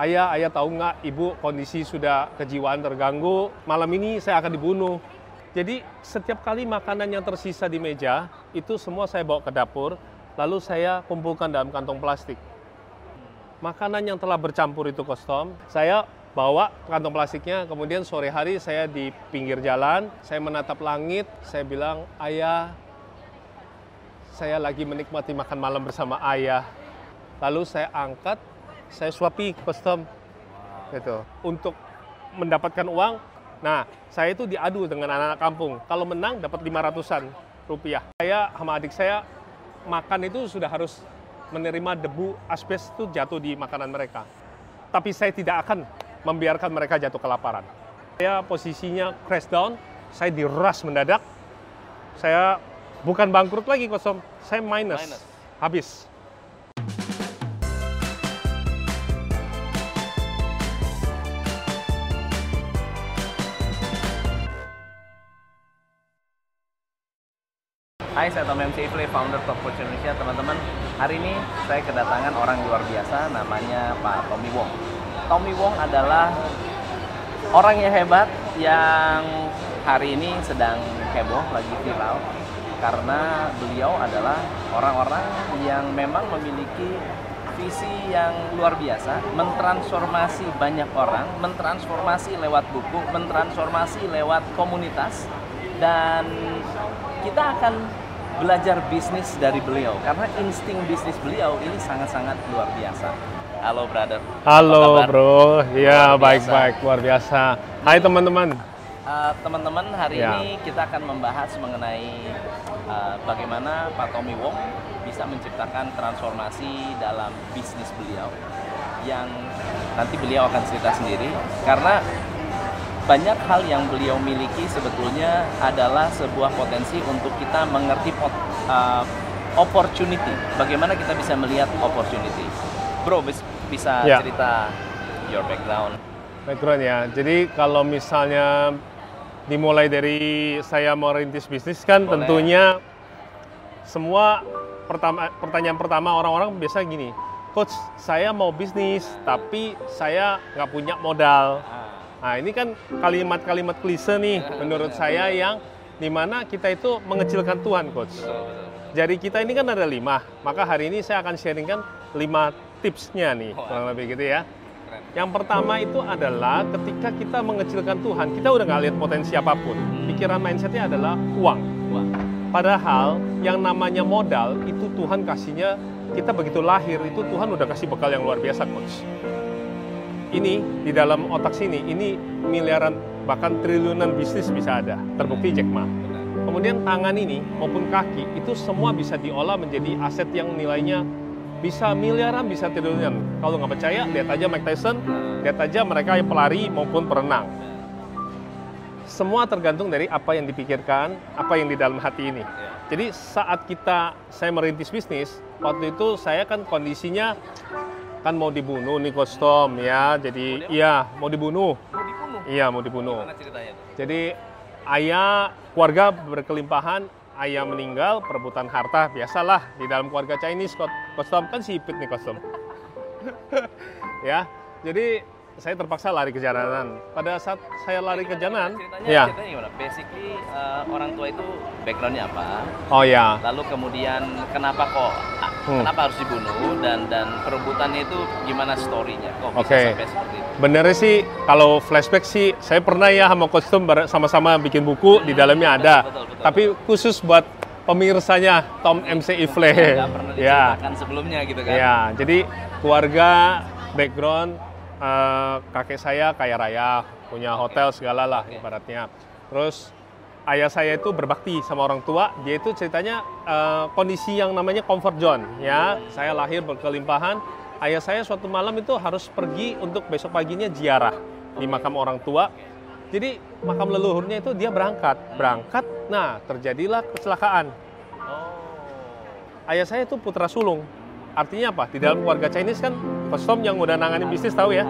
Ayah, ayah tahu nggak ibu kondisi sudah kejiwaan terganggu, malam ini saya akan dibunuh. Jadi setiap kali makanan yang tersisa di meja, itu semua saya bawa ke dapur, lalu saya kumpulkan dalam kantong plastik. Makanan yang telah bercampur itu kostum, saya bawa kantong plastiknya, kemudian sore hari saya di pinggir jalan, saya menatap langit, saya bilang, ayah, saya lagi menikmati makan malam bersama ayah. Lalu saya angkat, saya suapi kostum gitu. Untuk mendapatkan uang nah saya itu diadu dengan anak-anak kampung. Kalau menang dapat 500-an rupiah. Saya sama adik saya makan itu sudah harus menerima debu asbes itu jatuh di makanan mereka. Tapi saya tidak akan membiarkan mereka jatuh kelaparan. Saya posisinya crash down saya diras mendadak. Saya bukan bangkrut lagi kosong. Saya minus, minus. habis Hai, saya Tom MC Ifle, founder Top Coach Indonesia. Teman-teman, hari ini saya kedatangan orang luar biasa, namanya Pak Tommy Wong. Tommy Wong adalah orang yang hebat yang hari ini sedang heboh, lagi viral. Karena beliau adalah orang-orang yang memang memiliki visi yang luar biasa, mentransformasi banyak orang, mentransformasi lewat buku, mentransformasi lewat komunitas, dan kita akan belajar bisnis dari beliau karena insting bisnis beliau ini sangat-sangat luar biasa. Halo brother. Halo bro, ya baik-baik luar biasa. Hai teman-teman. Uh, teman-teman hari ya. ini kita akan membahas mengenai uh, bagaimana Pak Tommy Wong bisa menciptakan transformasi dalam bisnis beliau yang nanti beliau akan cerita sendiri karena banyak hal yang beliau miliki sebetulnya adalah sebuah potensi untuk kita mengerti pot, uh, opportunity. Bagaimana kita bisa melihat opportunity. Bro, bisa ya. cerita your background? Background ya. Jadi kalau misalnya dimulai dari saya mau rintis bisnis kan Boleh. tentunya semua pertama pertanyaan pertama orang-orang biasa gini, coach saya mau bisnis tapi saya nggak punya modal. Ah Nah ini kan kalimat-kalimat klise nih menurut saya yang di mana kita itu mengecilkan Tuhan, coach. Jadi kita ini kan ada lima, maka hari ini saya akan sharingkan lima tipsnya nih, kurang lebih gitu ya. Yang pertama itu adalah ketika kita mengecilkan Tuhan, kita udah nggak lihat potensi apa pun. Pikiran mindsetnya adalah uang. Padahal yang namanya modal itu Tuhan kasihnya kita begitu lahir itu Tuhan udah kasih bekal yang luar biasa, coach ini di dalam otak sini ini miliaran bahkan triliunan bisnis bisa ada terbukti Jack Ma. Kemudian tangan ini maupun kaki itu semua bisa diolah menjadi aset yang nilainya bisa miliaran bisa triliunan. Kalau nggak percaya lihat aja Mike Tyson lihat aja mereka yang pelari maupun perenang. Semua tergantung dari apa yang dipikirkan apa yang di dalam hati ini. Jadi saat kita saya merintis bisnis waktu itu saya kan kondisinya kan mau dibunuh nih kostum ya jadi iya mau dibunuh mau dibunuh iya mau dibunuh jadi ayah keluarga berkelimpahan ayah meninggal perebutan harta biasalah di dalam keluarga Chinese kostum kan sipit nih kostum ya jadi saya terpaksa lari ke jalanan. Pada saat saya lari ke jalanan, ceritanya, ya. ceritanya gimana? Basically uh, orang tua itu backgroundnya apa? Oh ya. Lalu kemudian kenapa kok hmm. kenapa harus dibunuh dan dan perebutannya itu gimana storynya? Kok bisa okay. sampai seperti itu? Benernya sih kalau flashback sih saya pernah ya sama kostum sama-sama bikin buku hmm, di dalamnya ada. Betul, betul, Tapi khusus buat pemirsanya Tom MC Ifle. pernah ya. sebelumnya gitu kan? Ya, jadi keluarga background uh, kakek saya kaya raya, punya hotel segala lah okay. ibaratnya. Terus ayah saya itu berbakti sama orang tua, dia itu ceritanya uh, kondisi yang namanya comfort zone ya. Saya lahir berkelimpahan, ayah saya suatu malam itu harus pergi untuk besok paginya ziarah di makam orang tua. Jadi makam leluhurnya itu dia berangkat, berangkat, nah terjadilah kecelakaan. Ayah saya itu putra sulung, Artinya apa? Di dalam keluarga Chinese kan kostum yang udah nangani bisnis tahu ya,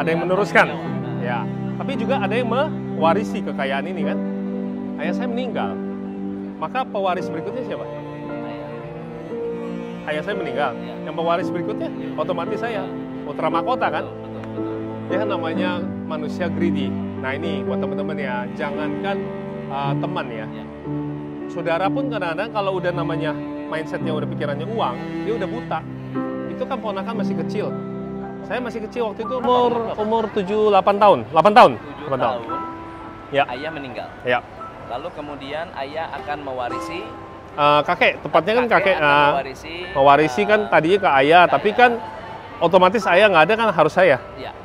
ada yang meneruskan. Ya, tapi juga ada yang mewarisi kekayaan ini kan. Ayah saya meninggal, maka pewaris berikutnya siapa? Ayah saya meninggal. Yang pewaris berikutnya otomatis saya putra mahkota kan. ya namanya manusia greedy. Nah ini buat teman-teman ya, jangankan uh, teman ya. Ya. Saudara pun kadang-kadang kalau udah namanya mindsetnya udah pikirannya uang, dia udah buta. Itu kan ponakan masih kecil. Saya masih kecil waktu itu umur umur 7 8 tahun. 8 tahun. 7 8 tahun, Ya. ayah meninggal. Ya. Lalu kemudian ayah akan mewarisi Uh, kakek, tepatnya kan kakek uh, mewarisi mewarisi kan uh, tadinya ke ayah, tapi ayah. kan otomatis ayah nggak ada kan harus saya. ya,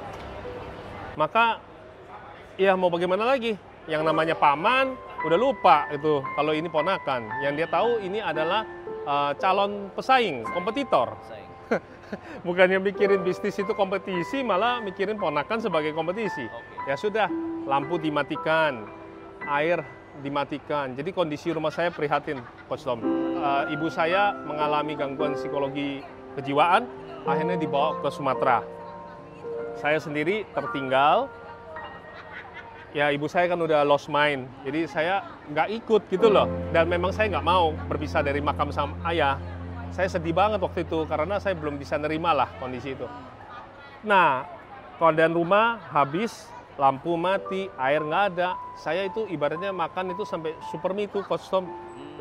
Maka ya mau bagaimana lagi? Yang namanya paman udah lupa itu kalau ini ponakan. Yang dia tahu ini adalah uh, calon pesaing, kompetitor. sayang. Bukannya mikirin bisnis itu kompetisi, malah mikirin ponakan sebagai kompetisi. Oke. Ya sudah, lampu dimatikan, air dimatikan. Jadi kondisi rumah saya prihatin, Coach Tom. Uh, ibu saya mengalami gangguan psikologi kejiwaan, akhirnya dibawa ke Sumatera. Saya sendiri tertinggal. Ya ibu saya kan udah lost mind, jadi saya nggak ikut gitu loh. Dan memang saya nggak mau berpisah dari makam sama ayah. Saya sedih banget waktu itu karena saya belum bisa nerima lah kondisi itu. Nah, keadaan rumah habis, lampu mati, air nggak ada. Saya itu ibaratnya makan itu sampai super mie itu kostum.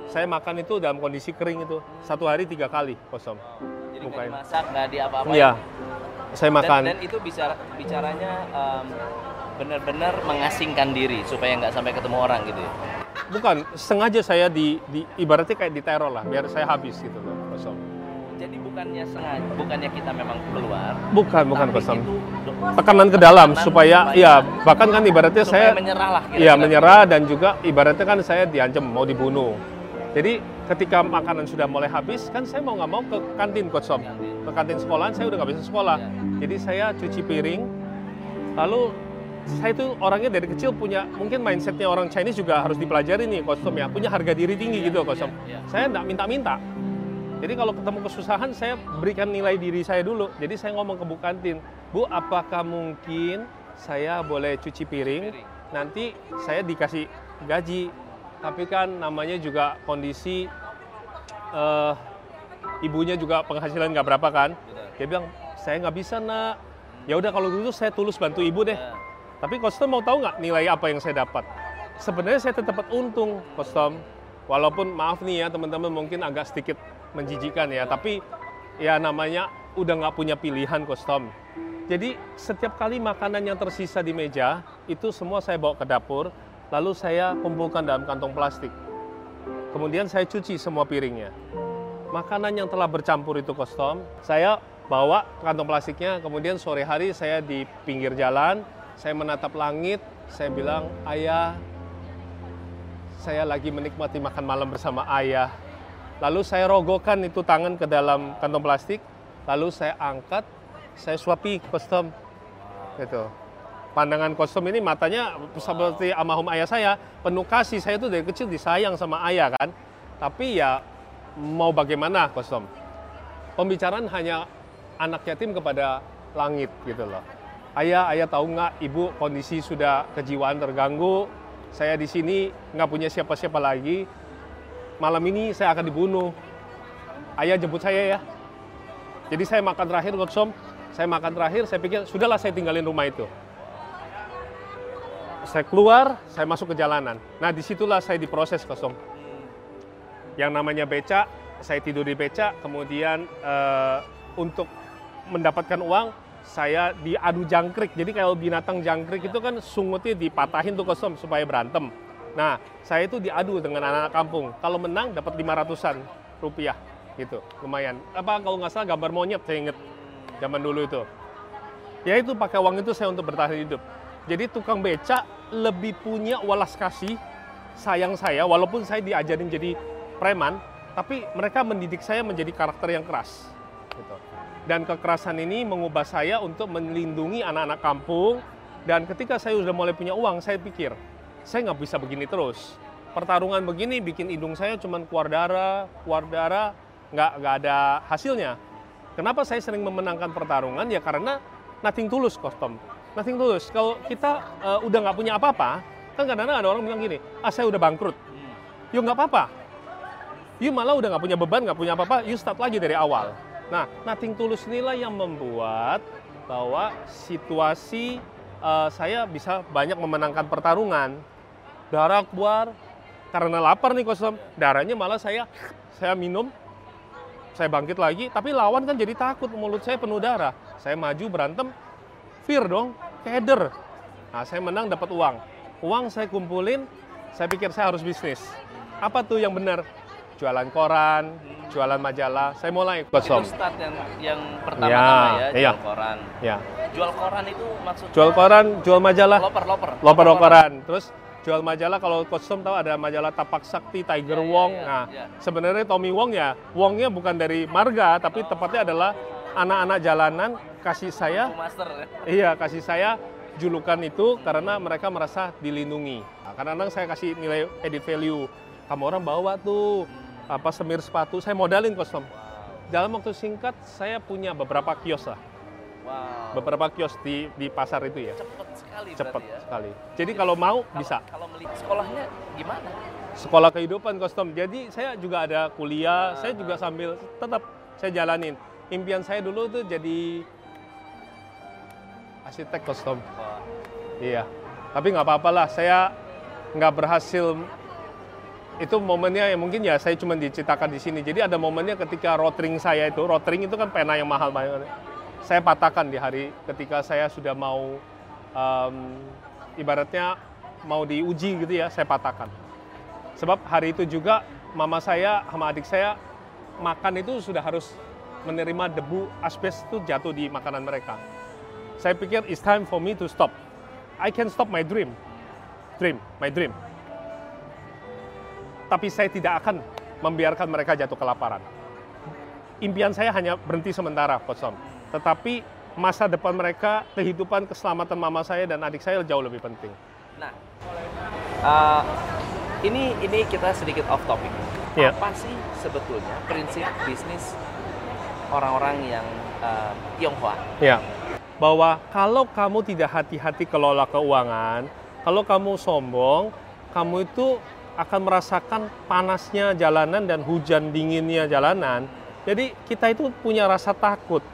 Saya makan itu dalam kondisi kering itu satu hari tiga kali kostum. Jadi nggak dimasak, nggak di apa-apa. Iya, saya Dan, makan. dan itu bicara bicaranya em, benar-benar mengasingkan diri supaya nggak sampai ketemu orang gitu ya. Bukan sengaja saya di, di ibaratnya kayak diteror lah, biar saya habis gitu loh kostum. Jadi bukannya sengaja, bukannya kita memang keluar. Bukan, bukan kostum. itu Tekanan ke dalam Tekanan supaya, supaya- ya bahkan kan ibaratnya saya menyerah lah. Iya menyerah dan juga ibaratnya kan saya diancam mau dibunuh. Jadi ketika makanan sudah mulai habis kan saya mau nggak mau ke kantin coach. Kantin. Ke kantin sekolahan saya udah nggak bisa sekolah. Ya. Jadi saya cuci piring. Lalu saya itu orangnya dari kecil punya mungkin mindsetnya orang Chinese juga harus dipelajari nih Tom ya punya harga diri tinggi gitu coach Tom. Iya. Saya nggak minta-minta. Jadi kalau ketemu kesusahan saya berikan nilai diri saya dulu. Jadi saya ngomong ke Bu kantin, Bu apakah mungkin saya boleh cuci piring? Nanti saya dikasih gaji. Tapi kan namanya juga kondisi eh, ibunya juga penghasilan nggak berapa kan? Dia bilang saya nggak bisa nak. Ya udah kalau gitu saya tulus bantu ibu deh. Tapi Kostom mau tahu nggak nilai apa yang saya dapat? Sebenarnya saya tetap untung, Kostom. Walaupun maaf nih ya teman-teman mungkin agak sedikit menjijikan ya, tapi ya namanya udah nggak punya pilihan Kostom. Jadi setiap kali makanan yang tersisa di meja itu semua saya bawa ke dapur, lalu saya kumpulkan dalam kantong plastik. Kemudian saya cuci semua piringnya. Makanan yang telah bercampur itu Kostom, saya bawa kantong plastiknya, kemudian sore hari saya di pinggir jalan, saya menatap langit, saya bilang, ayah, saya lagi menikmati makan malam bersama ayah. Lalu saya rogokan itu tangan ke dalam kantong plastik, lalu saya angkat, saya suapi kostum. Gitu. Pandangan kostum ini matanya seperti almarhum ayah saya, penuh kasih. Saya itu dari kecil disayang sama ayah kan. Tapi ya mau bagaimana kostum. Pembicaraan hanya anak yatim kepada langit gitu loh. Ayah, ayah tahu nggak ibu kondisi sudah kejiwaan terganggu. Saya di sini nggak punya siapa-siapa lagi. Malam ini saya akan dibunuh. Ayah jemput saya ya. Jadi saya makan terakhir Kostom. Saya makan terakhir, saya pikir sudahlah saya tinggalin rumah itu. Saya keluar, saya masuk ke jalanan. Nah di situlah saya diproses Kostom. Yang namanya becak, saya tidur di becak, kemudian eh, untuk mendapatkan uang, saya diadu jangkrik. Jadi kalau binatang jangkrik itu kan sungutnya dipatahin tuh kosong supaya berantem. Nah, saya itu diadu dengan anak-anak kampung. Kalau menang dapat 500-an rupiah gitu. Lumayan. Apa kalau nggak salah gambar monyet saya inget zaman dulu itu. Ya itu pakai uang itu saya untuk bertahan hidup. Jadi tukang becak lebih punya walas kasih sayang saya walaupun saya diajarin jadi preman, tapi mereka mendidik saya menjadi karakter yang keras. Gitu. Dan kekerasan ini mengubah saya untuk melindungi anak-anak kampung. Dan ketika saya sudah mulai punya uang, saya pikir, saya nggak bisa begini terus. Pertarungan begini bikin hidung saya cuma keluar darah, keluar darah, nggak, nggak ada hasilnya. Kenapa saya sering memenangkan pertarungan? Ya karena nothing tulus, kostum. Nothing tulus. Kalau kita eh, udah nggak punya apa-apa, kan kadang-kadang ada orang bilang gini, ah saya udah bangkrut. Yuk nggak apa-apa. You malah udah nggak punya beban, nggak punya apa-apa, you start lagi dari awal. Nah, nothing tulus inilah yang membuat bahwa situasi eh, saya bisa banyak memenangkan pertarungan. Darah keluar karena lapar nih kosong. Darahnya malah saya saya minum, saya bangkit lagi, tapi lawan kan jadi takut mulut saya penuh darah. Saya maju berantem, fear dong, keder. Nah, saya menang dapat uang. Uang saya kumpulin, saya pikir saya harus bisnis. Apa tuh yang benar? Jualan koran, jualan majalah. Saya mulai kosong. Itu start yang yang pertama-tama ya, iya. jual koran. Ya, Jual koran itu maksudnya jual koran, jual majalah, loper loper. loper koran. Terus jual majalah kalau kostum tahu ada majalah Tapak Sakti, Tiger Iya, iya, Wong. iya, nah, iya. sebenarnya Tommy Wong ya, Wongnya bukan dari marga, tapi Oh. tepatnya adalah anak-anak jalanan kasih saya Master ya. Iya, kasih saya julukan itu karena mereka merasa dilindungi. Nah, kadang-kadang saya kasih nilai edit value. Kamu orang bawa tuh apa semir sepatu, saya modalin kostum. Wow. Dalam waktu singkat saya punya beberapa kios lah, Wow. beberapa kios di di pasar itu ya. Cepet sekali Cepet ya. sekali. Jadi kalau mau Kalau- bisa. Kalau beli sekolahnya gimana? Sekolah kehidupan kostum. Jadi saya juga ada kuliah, saya juga sambil tetap saya jalanin. Impian saya dulu tuh jadi arsitek kostum. Wah. Iya, tapi nggak apa-apalah. Saya nggak berhasil. Itu momennya ya mungkin ya saya cuma diciptakan di sini. Jadi ada momennya ketika rotring saya itu, rotring itu kan pena yang mahal banget. Saya patahkan di hari ketika saya sudah mau em, ibaratnya mau diuji gitu ya, saya patahkan. Sebab hari itu juga mama saya sama adik saya makan itu sudah harus menerima debu asbes itu jatuh di makanan mereka. Saya pikir it's time for me to stop. I can stop my dream. Dream, my dream. Tapi saya tidak akan membiarkan mereka jatuh kelaparan. Impian saya hanya berhenti sementara, Coach. Tetapi masa depan mereka, kehidupan, keselamatan mama saya dan adik saya jauh lebih penting. Nah, uh, ini ini kita sedikit off topic. Iya. Apa sih sebetulnya prinsip bisnis orang-orang yang uh, Tionghoa? Ya, bahwa kalau kamu tidak hati-hati kelola keuangan, kalau kamu sombong, kamu itu akan merasakan panasnya jalanan dan hujan dinginnya jalanan. Jadi kita itu punya rasa takut.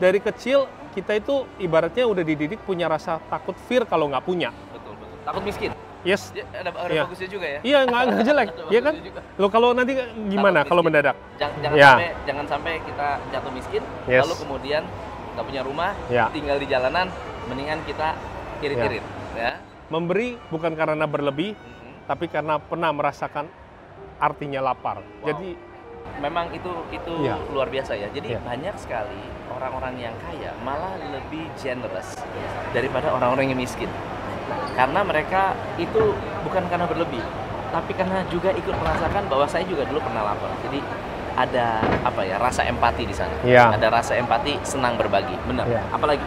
Dari kecil kita itu ibaratnya udah dididik punya rasa takut fear kalau nggak punya. Betul betul. Takut miskin. Yes, Ya, ada ada Iya. bagusnya juga ya. iya nggak nggak jelek, iya kan? juga. Lo kalau nanti gimana kalau mendadak? Jangan, jangan Ya. sampai jangan sampai kita jatuh miskin, Yes. lalu kemudian nggak punya rumah, Ya. tinggal di jalanan, mendingan kita irit-irit, ya. Memberi bukan karena berlebih, Mhm. tapi karena pernah merasakan artinya lapar. Wow. Jadi Memang itu itu Iya. luar biasa ya. Jadi Iya. banyak sekali orang-orang yang kaya malah lebih generous daripada orang-orang yang miskin. Karena mereka itu bukan karena berlebih, tapi karena juga ikut merasakan bahwa saya juga dulu pernah lapar. Jadi ada apa ya rasa empati di sana. Iya. Ada rasa empati, senang berbagi. Benar. Iya. Apalagi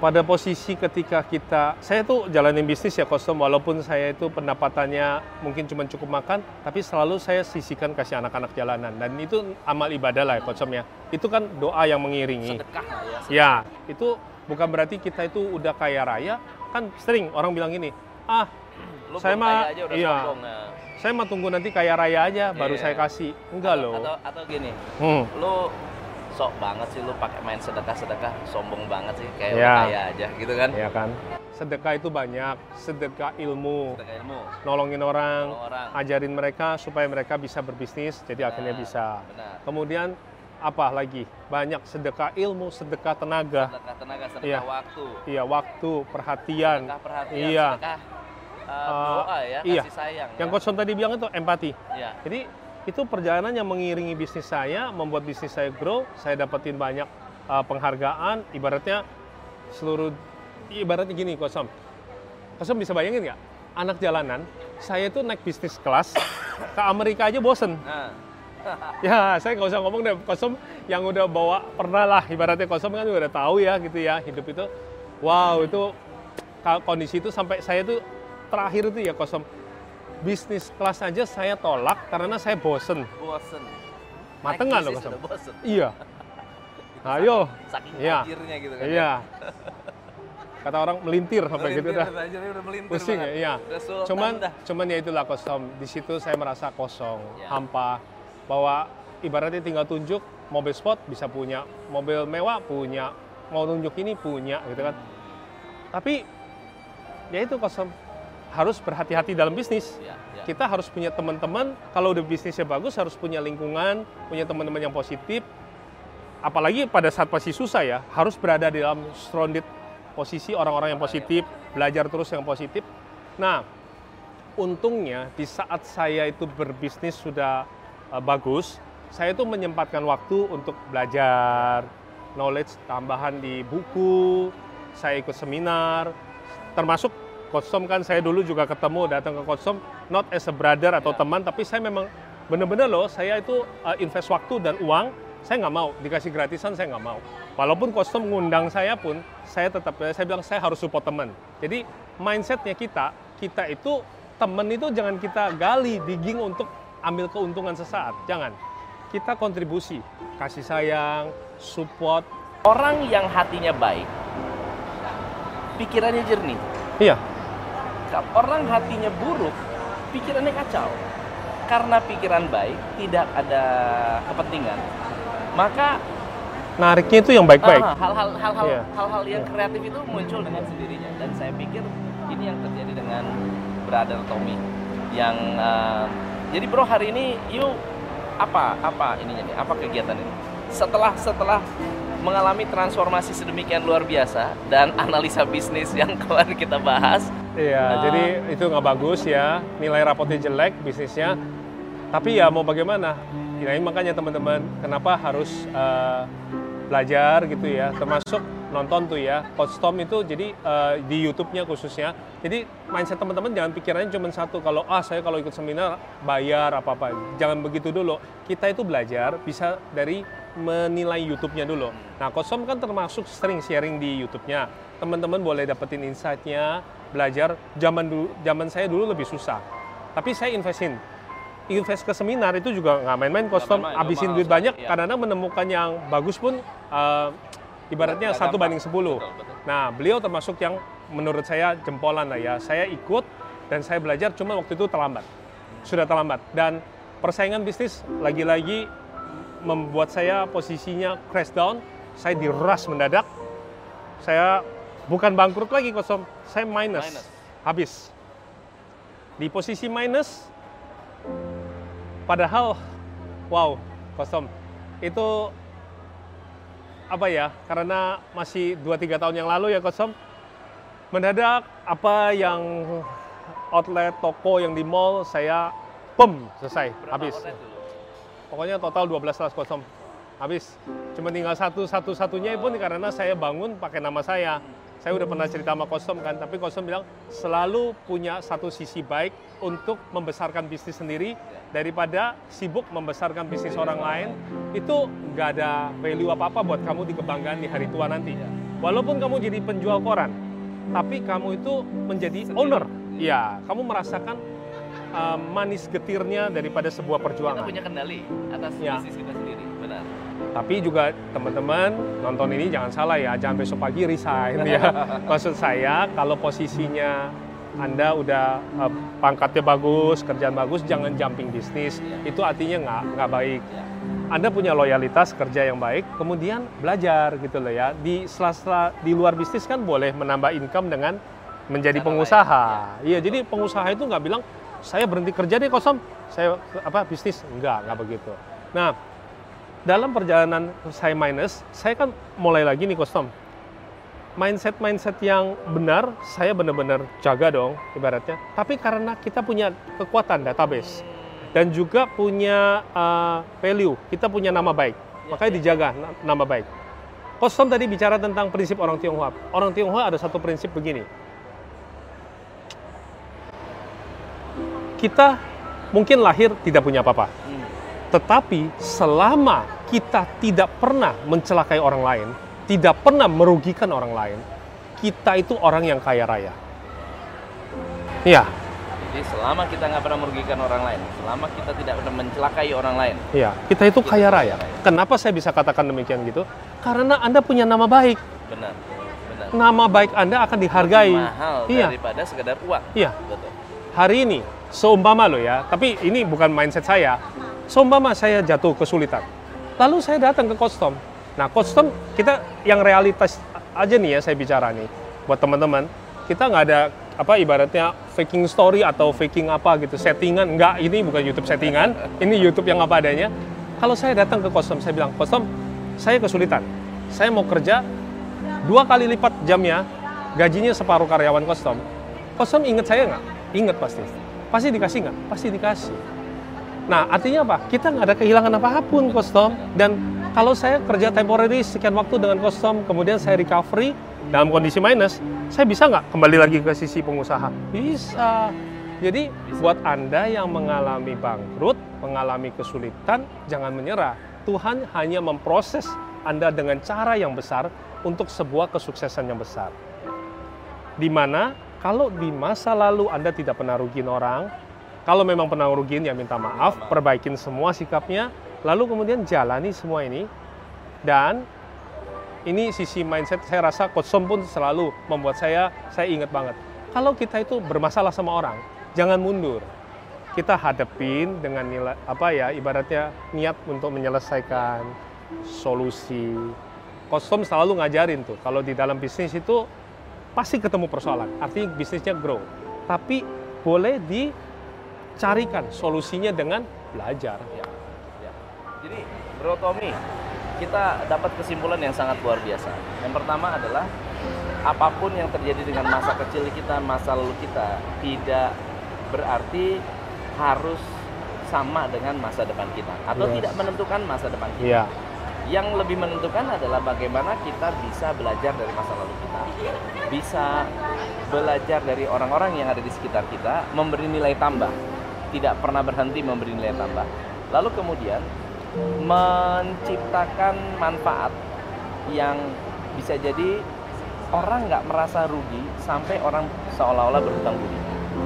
pada posisi ketika kita, saya tuh jalanin bisnis ya kostum, walaupun saya itu pendapatannya mungkin cuma cukup makan, tapi selalu saya sisihkan kasih anak-anak jalanan. Dan itu amal ibadah lah ya kostum ya. Itu kan doa yang mengiringi. sedekah lah ya. Ya, itu bukan berarti kita itu udah kaya raya. Kan sering orang bilang gini, ah Lu Saya mah- kaya aja udah iya. sombong. Nah. saya mah tunggu nanti kaya raya aja, baru Iya. saya kasih. Enggak Atau- loh. Atau atau gini, Hmm. lu sok banget sih lu pakai main sedekah-sedekah, sombong banget sih kayak Ya. kaya aja gitu kan. Ya kan? Sedekah itu banyak, sedekah ilmu, Sedekah ilmu, nolongin orang, nolong orang. ajarin mereka supaya mereka bisa berbisnis, jadi akhirnya Benar, bisa. Benar. Kemudian apa lagi? Banyak sedekah ilmu, sedekah tenaga, Sedekah tenaga, sedekah Iya. waktu, iya waktu, perhatian. sedekah perhatian, Iya. sedekah uh, Uh, doa ya, iya. kasih sayang. Yang ya. Coach Son tadi bilang itu empati. Iya. Jadi itu perjalanan yang mengiringi bisnis saya, membuat bisnis saya grow, saya dapetin banyak uh, penghargaan, ibaratnya seluruh, ibaratnya gini. Coach Son bisa bayangin nggak? Anak jalanan, saya itu naik bisnis kelas, ke Amerika aja bosen. Nah, Ya, saya nggak usah ngomong deh, Kosom yang udah bawa pernah lah, ibaratnya Kosom kan udah tahu ya gitu ya, hidup itu, wow itu kondisi itu sampai saya tuh terakhir itu ya Kosom, bisnis kelas aja saya tolak karena saya bosen. bosen. Mateng nggak lo bosen. Iya, ayo, Saking Iya. gitu kan. iya. Kata orang melintir sampai gitu Melintir, dah. tajirnya udah melintir Pusing ya, banget. iya. Udah sultan Cuman, dah. cuman ya itulah Kosom. Di situ saya merasa kosong, Ya. hampa, bahwa ibaratnya tinggal tunjuk mobil sport bisa punya, mobil mewah punya, mau nunjuk ini punya gitu kan. Tapi ya itu kosong harus berhati-hati dalam bisnis. Ya, ya. Kita harus punya teman-teman, kalau udah bisnisnya bagus harus punya lingkungan, punya teman-teman yang positif. Apalagi pada saat masih susah ya, harus berada di dalam surrounded posisi orang-orang yang positif, belajar terus yang positif. Nah, untungnya di saat saya itu berbisnis sudah uh, bagus, saya itu menyempatkan waktu untuk belajar, knowledge tambahan di buku, saya ikut seminar, termasuk kostum kan saya dulu juga ketemu datang ke kostum not as a brother atau teman, tapi saya memang benar-benar loh saya itu uh, invest waktu dan uang, saya nggak mau dikasih gratisan saya nggak mau. Walaupun kostum ngundang saya pun, saya tetap saya bilang saya harus support teman. Jadi mindsetnya kita, kita itu temen itu jangan kita gali, digging untuk ambil keuntungan sesaat, jangan. Kita kontribusi, kasih sayang, support. Orang yang hatinya baik, pikirannya jernih. Iya, Orang hatinya buruk, pikirannya kacau. Karena pikiran baik, tidak ada kepentingan, maka nariknya itu yang baik-baik. ah, hal-hal hal-hal Iya. hal-hal yang kreatif itu muncul dengan sendirinya. Dan saya pikir ini yang terjadi dengan brother Tommy yang uh, jadi bro hari ini yuk apa apa ininya nih apa kegiatan ini setelah setelah mengalami transformasi sedemikian luar biasa dan analisa bisnis yang kemarin kita bahas Iya, Ah. jadi itu nggak bagus ya, nilai rapotnya jelek bisnisnya. Tapi ya mau bagaimana? Ini makanya teman-teman, kenapa harus eh, belajar gitu ya, termasuk nonton tuh ya, Coach Tom itu jadi eh, di YouTube-nya khususnya. Jadi mindset teman-teman jangan pikirannya cuma satu, kalau ah saya kalau ikut seminar bayar apa-apa. Jangan begitu dulu. Kita itu belajar bisa dari menilai YouTube-nya dulu. Nah, Coach Tom kan termasuk sering sharing di YouTube-nya. Teman-teman boleh dapetin insight-nya, belajar. Zaman dulu, zaman saya dulu lebih susah. Tapi saya investin. Invest ke seminar itu juga nggak main-main, Habisin mahal duit banyak, iya. kadang-kadang menemukan yang bagus pun eh, ibaratnya satu banding 10. Betul, betul. Nah, beliau termasuk yang menurut saya jempolan lah ya. Saya ikut dan saya belajar cuma waktu itu terlambat. Sudah terlambat. Dan persaingan bisnis lagi-lagi membuat saya posisinya crash down. Saya diras mendadak. Saya bukan bangkrut lagi kosong. Saya minus. Minus. Habis. Di posisi minus padahal wow, kosong. Itu apa ya? Karena masih 2-3 tahun yang lalu ya kosong mendadak apa yang outlet toko yang di mall saya pem selesai berapa habis pokoknya total 12 kelas kosong habis cuma tinggal satu satu satunya pun karena saya bangun pakai nama saya saya udah pernah cerita sama Kosom kan tapi Kosom bilang selalu punya satu sisi baik untuk membesarkan bisnis sendiri daripada sibuk membesarkan bisnis orang lain. Itu nggak ada value apa apa buat kamu di kebanggaan di hari tua nanti. Walaupun kamu jadi penjual koran tapi kamu itu menjadi owner. Ya kamu merasakan uh, manis getirnya daripada sebuah kita perjuangan. punya kendali atas Ya. bisnis kita sendiri benar Tapi juga teman-teman nonton ini jangan salah ya, jangan besok pagi resign ya. Maksud saya kalau posisinya Anda udah eh, pangkatnya bagus, kerjaan bagus, jangan jumping bisnis. Itu artinya nggak nggak baik. Ya. Anda punya loyalitas kerja yang baik, kemudian belajar gitu loh ya. Di sela-sela di luar bisnis kan boleh menambah income dengan menjadi Cara pengusaha. lain, Iya, jadi pengusaha itu nggak bilang saya berhenti kerja deh kosong, saya apa bisnis enggak, nggak begitu. Nah, dalam perjalanan saya minus, saya kan mulai lagi nih kostum. Mindset-mindset yang benar, saya benar-benar jaga dong ibaratnya. Tapi karena kita punya kekuatan database dan juga punya uh, value, kita punya nama baik, makanya dijaga na- nama baik. Kostum tadi bicara tentang prinsip orang Tionghoa. Orang Tionghoa ada satu prinsip begini. Kita mungkin lahir tidak punya apa-apa. Hmm. Tetapi selama kita tidak pernah mencelakai orang lain, tidak pernah merugikan orang lain, kita itu orang yang kaya raya. Iya, Jadi selama kita nggak pernah merugikan orang lain, selama kita tidak pernah mencelakai orang lain, iya, kita itu kaya raya. Kenapa saya bisa katakan demikian gitu? Karena Anda punya nama baik. benar, benar. Nama baik Anda akan dihargai. Mahal Iya. daripada sekedar uang. Iya, Betul. hari ini seumpama lo ya, tapi ini bukan mindset saya. Seumpama saya jatuh kesulitan. Lalu saya datang ke kostum. Nah, kostum kita yang realitas aja nih ya saya bicara nih. Buat teman-teman. Kita nggak ada apa ibaratnya faking story atau faking apa gitu settingan. Enggak ini bukan YouTube settingan ini YouTube yang apa adanya. Kalau saya datang ke kostum saya bilang kostum saya kesulitan. Saya mau kerja dua kali lipat jamnya gajinya separuh karyawan kostum kostum inget saya nggak? Inget pasti. Pasti dikasih nggak? Pasti dikasih nah artinya apa kita nggak ada kehilangan apa pun kostum dan kalau saya kerja temporary sekian waktu dengan kostum kemudian saya recovery dalam kondisi minus, saya bisa nggak kembali lagi ke sisi pengusaha? Bisa. Jadi buat Anda yang mengalami bangkrut, mengalami kesulitan, jangan menyerah. Tuhan hanya memproses Anda dengan cara yang besar untuk sebuah kesuksesan yang besar. Di mana kalau di masa lalu Anda tidak pernah rugiin orang, kalau memang pernah rugiin ya minta maaf, perbaikin semua sikapnya, lalu kemudian jalani semua ini dan ini sisi mindset saya rasa Coach Som pun selalu membuat saya saya ingat banget. Kalau kita itu bermasalah sama orang, jangan mundur. Kita hadapin dengan nilai apa ya ibaratnya niat untuk menyelesaikan solusi. Coach Som selalu ngajarin tuh kalau di dalam bisnis itu pasti ketemu persoalan. Artinya bisnisnya grow. Tapi boleh dicarikan solusinya dengan belajar. Ya. ya. Jadi Bro Tommy, kita dapat kesimpulan yang sangat luar biasa. Yang pertama adalah apa pun yang terjadi dengan masa kecil kita, masa lalu kita tidak berarti harus sama dengan masa depan kita atau yes. tidak menentukan masa depan kita. Yeah. Yang lebih menentukan adalah bagaimana kita bisa belajar dari masa lalu kita. Bisa belajar dari orang-orang yang ada di sekitar kita, memberi nilai tambah. Tidak pernah berhenti memberi nilai tambah. Lalu kemudian menciptakan manfaat yang bisa jadi orang nggak merasa rugi sampai orang seolah-olah berhutang budi.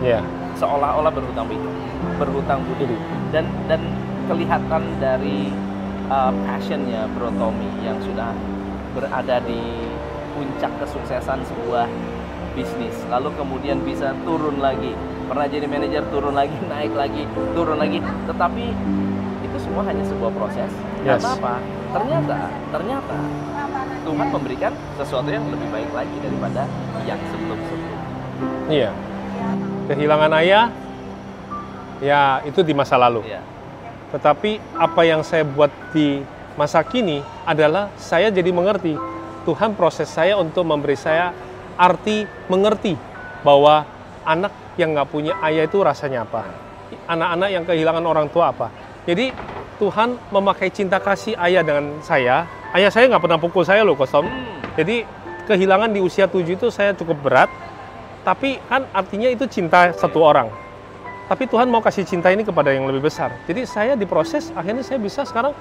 Yeah. Seolah-olah berhutang budi, berhutang budi dan dan kelihatan dari uh, passionnya Bro Tommy yang sudah berada di puncak kesuksesan sebuah bisnis lalu kemudian bisa turun lagi pernah jadi manajer turun lagi naik lagi turun lagi tetapi itu semua hanya sebuah proses. Yes. Karena apa? Ternyata, ternyata Tuhan memberikan sesuatu yang lebih baik lagi daripada yang sebelum-sebelum. Iya. Kehilangan ayah, ya itu di masa lalu. Iya. Tetapi apa yang saya buat di masa kini adalah saya jadi mengerti Tuhan proses saya untuk memberi saya arti mengerti bahwa anak yang nggak punya ayah itu rasanya apa anak-anak yang kehilangan orang tua apa jadi Tuhan memakai cinta kasih ayah dengan saya. Ayah saya nggak pernah pukul saya loh, kosong. Hmm. Jadi kehilangan di usia tujuh itu saya cukup berat. Tapi kan artinya itu cinta satu orang. Tapi Tuhan mau kasih cinta ini kepada yang lebih besar. Jadi saya diproses, akhirnya saya bisa sekarang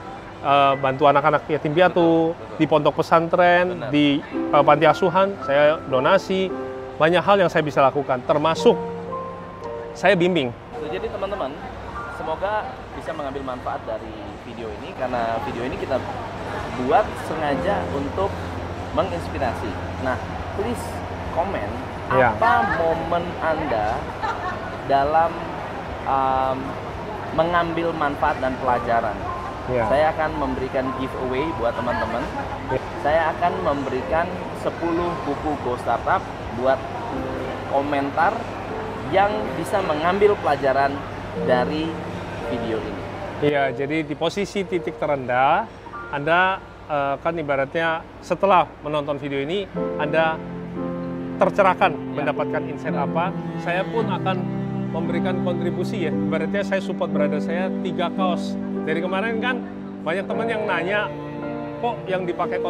uh, bantu anak-anak yatim piatu di pondok pesantren, Benar. di uh, panti asuhan, saya donasi. Banyak hal yang saya bisa lakukan, termasuk saya bimbing. Jadi teman-teman, semoga bisa mengambil manfaat dari video ini karena video ini kita buat sengaja untuk menginspirasi. Nah, please komen ya. apa momen Anda dalam um, mengambil manfaat dan pelajaran. Ya. Saya akan memberikan giveaway buat teman-teman. Ya. Saya akan memberikan 10 buku Go Startup buat komentar yang bisa mengambil pelajaran dari video ini. Iya, jadi di posisi titik terendah, Anda uh, kan ibaratnya setelah menonton video ini, Anda tercerahkan ya. mendapatkan insight apa, saya pun akan memberikan kontribusi ya. Ibaratnya saya support berada saya tiga kaos. Dari kemarin kan banyak teman yang nanya, kok yang dipakai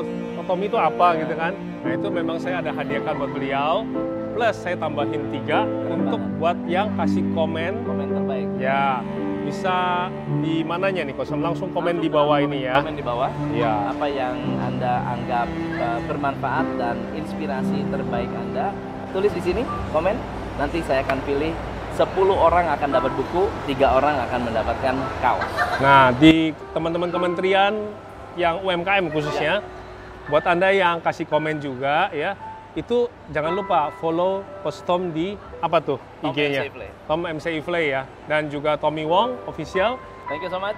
Tommy itu apa gitu kan? Nah itu memang saya ada hadiahkan buat beliau. Plus saya tambahin tiga untuk buat yang kasih komen. Komen terbaik. Ya, bisa di mananya nih kosong langsung komen langsung di bawah ini ya komen di bawah ya apa yang anda anggap uh, bermanfaat dan inspirasi terbaik anda tulis di sini komen nanti saya akan pilih 10 orang akan dapat buku, tiga orang akan mendapatkan kaos. Nah, di teman-teman kementerian yang UMKM khususnya, ya. buat Anda yang kasih komen juga ya, itu jangan lupa follow Postom di apa tuh IG-nya? Tom MC Iflay ya dan juga Tommy Wong official. Thank you so much.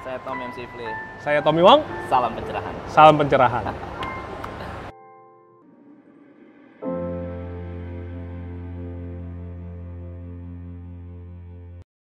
Saya Tom MC Fle. Saya Tommy Wong, Salam pencerahan. salam pencerahan.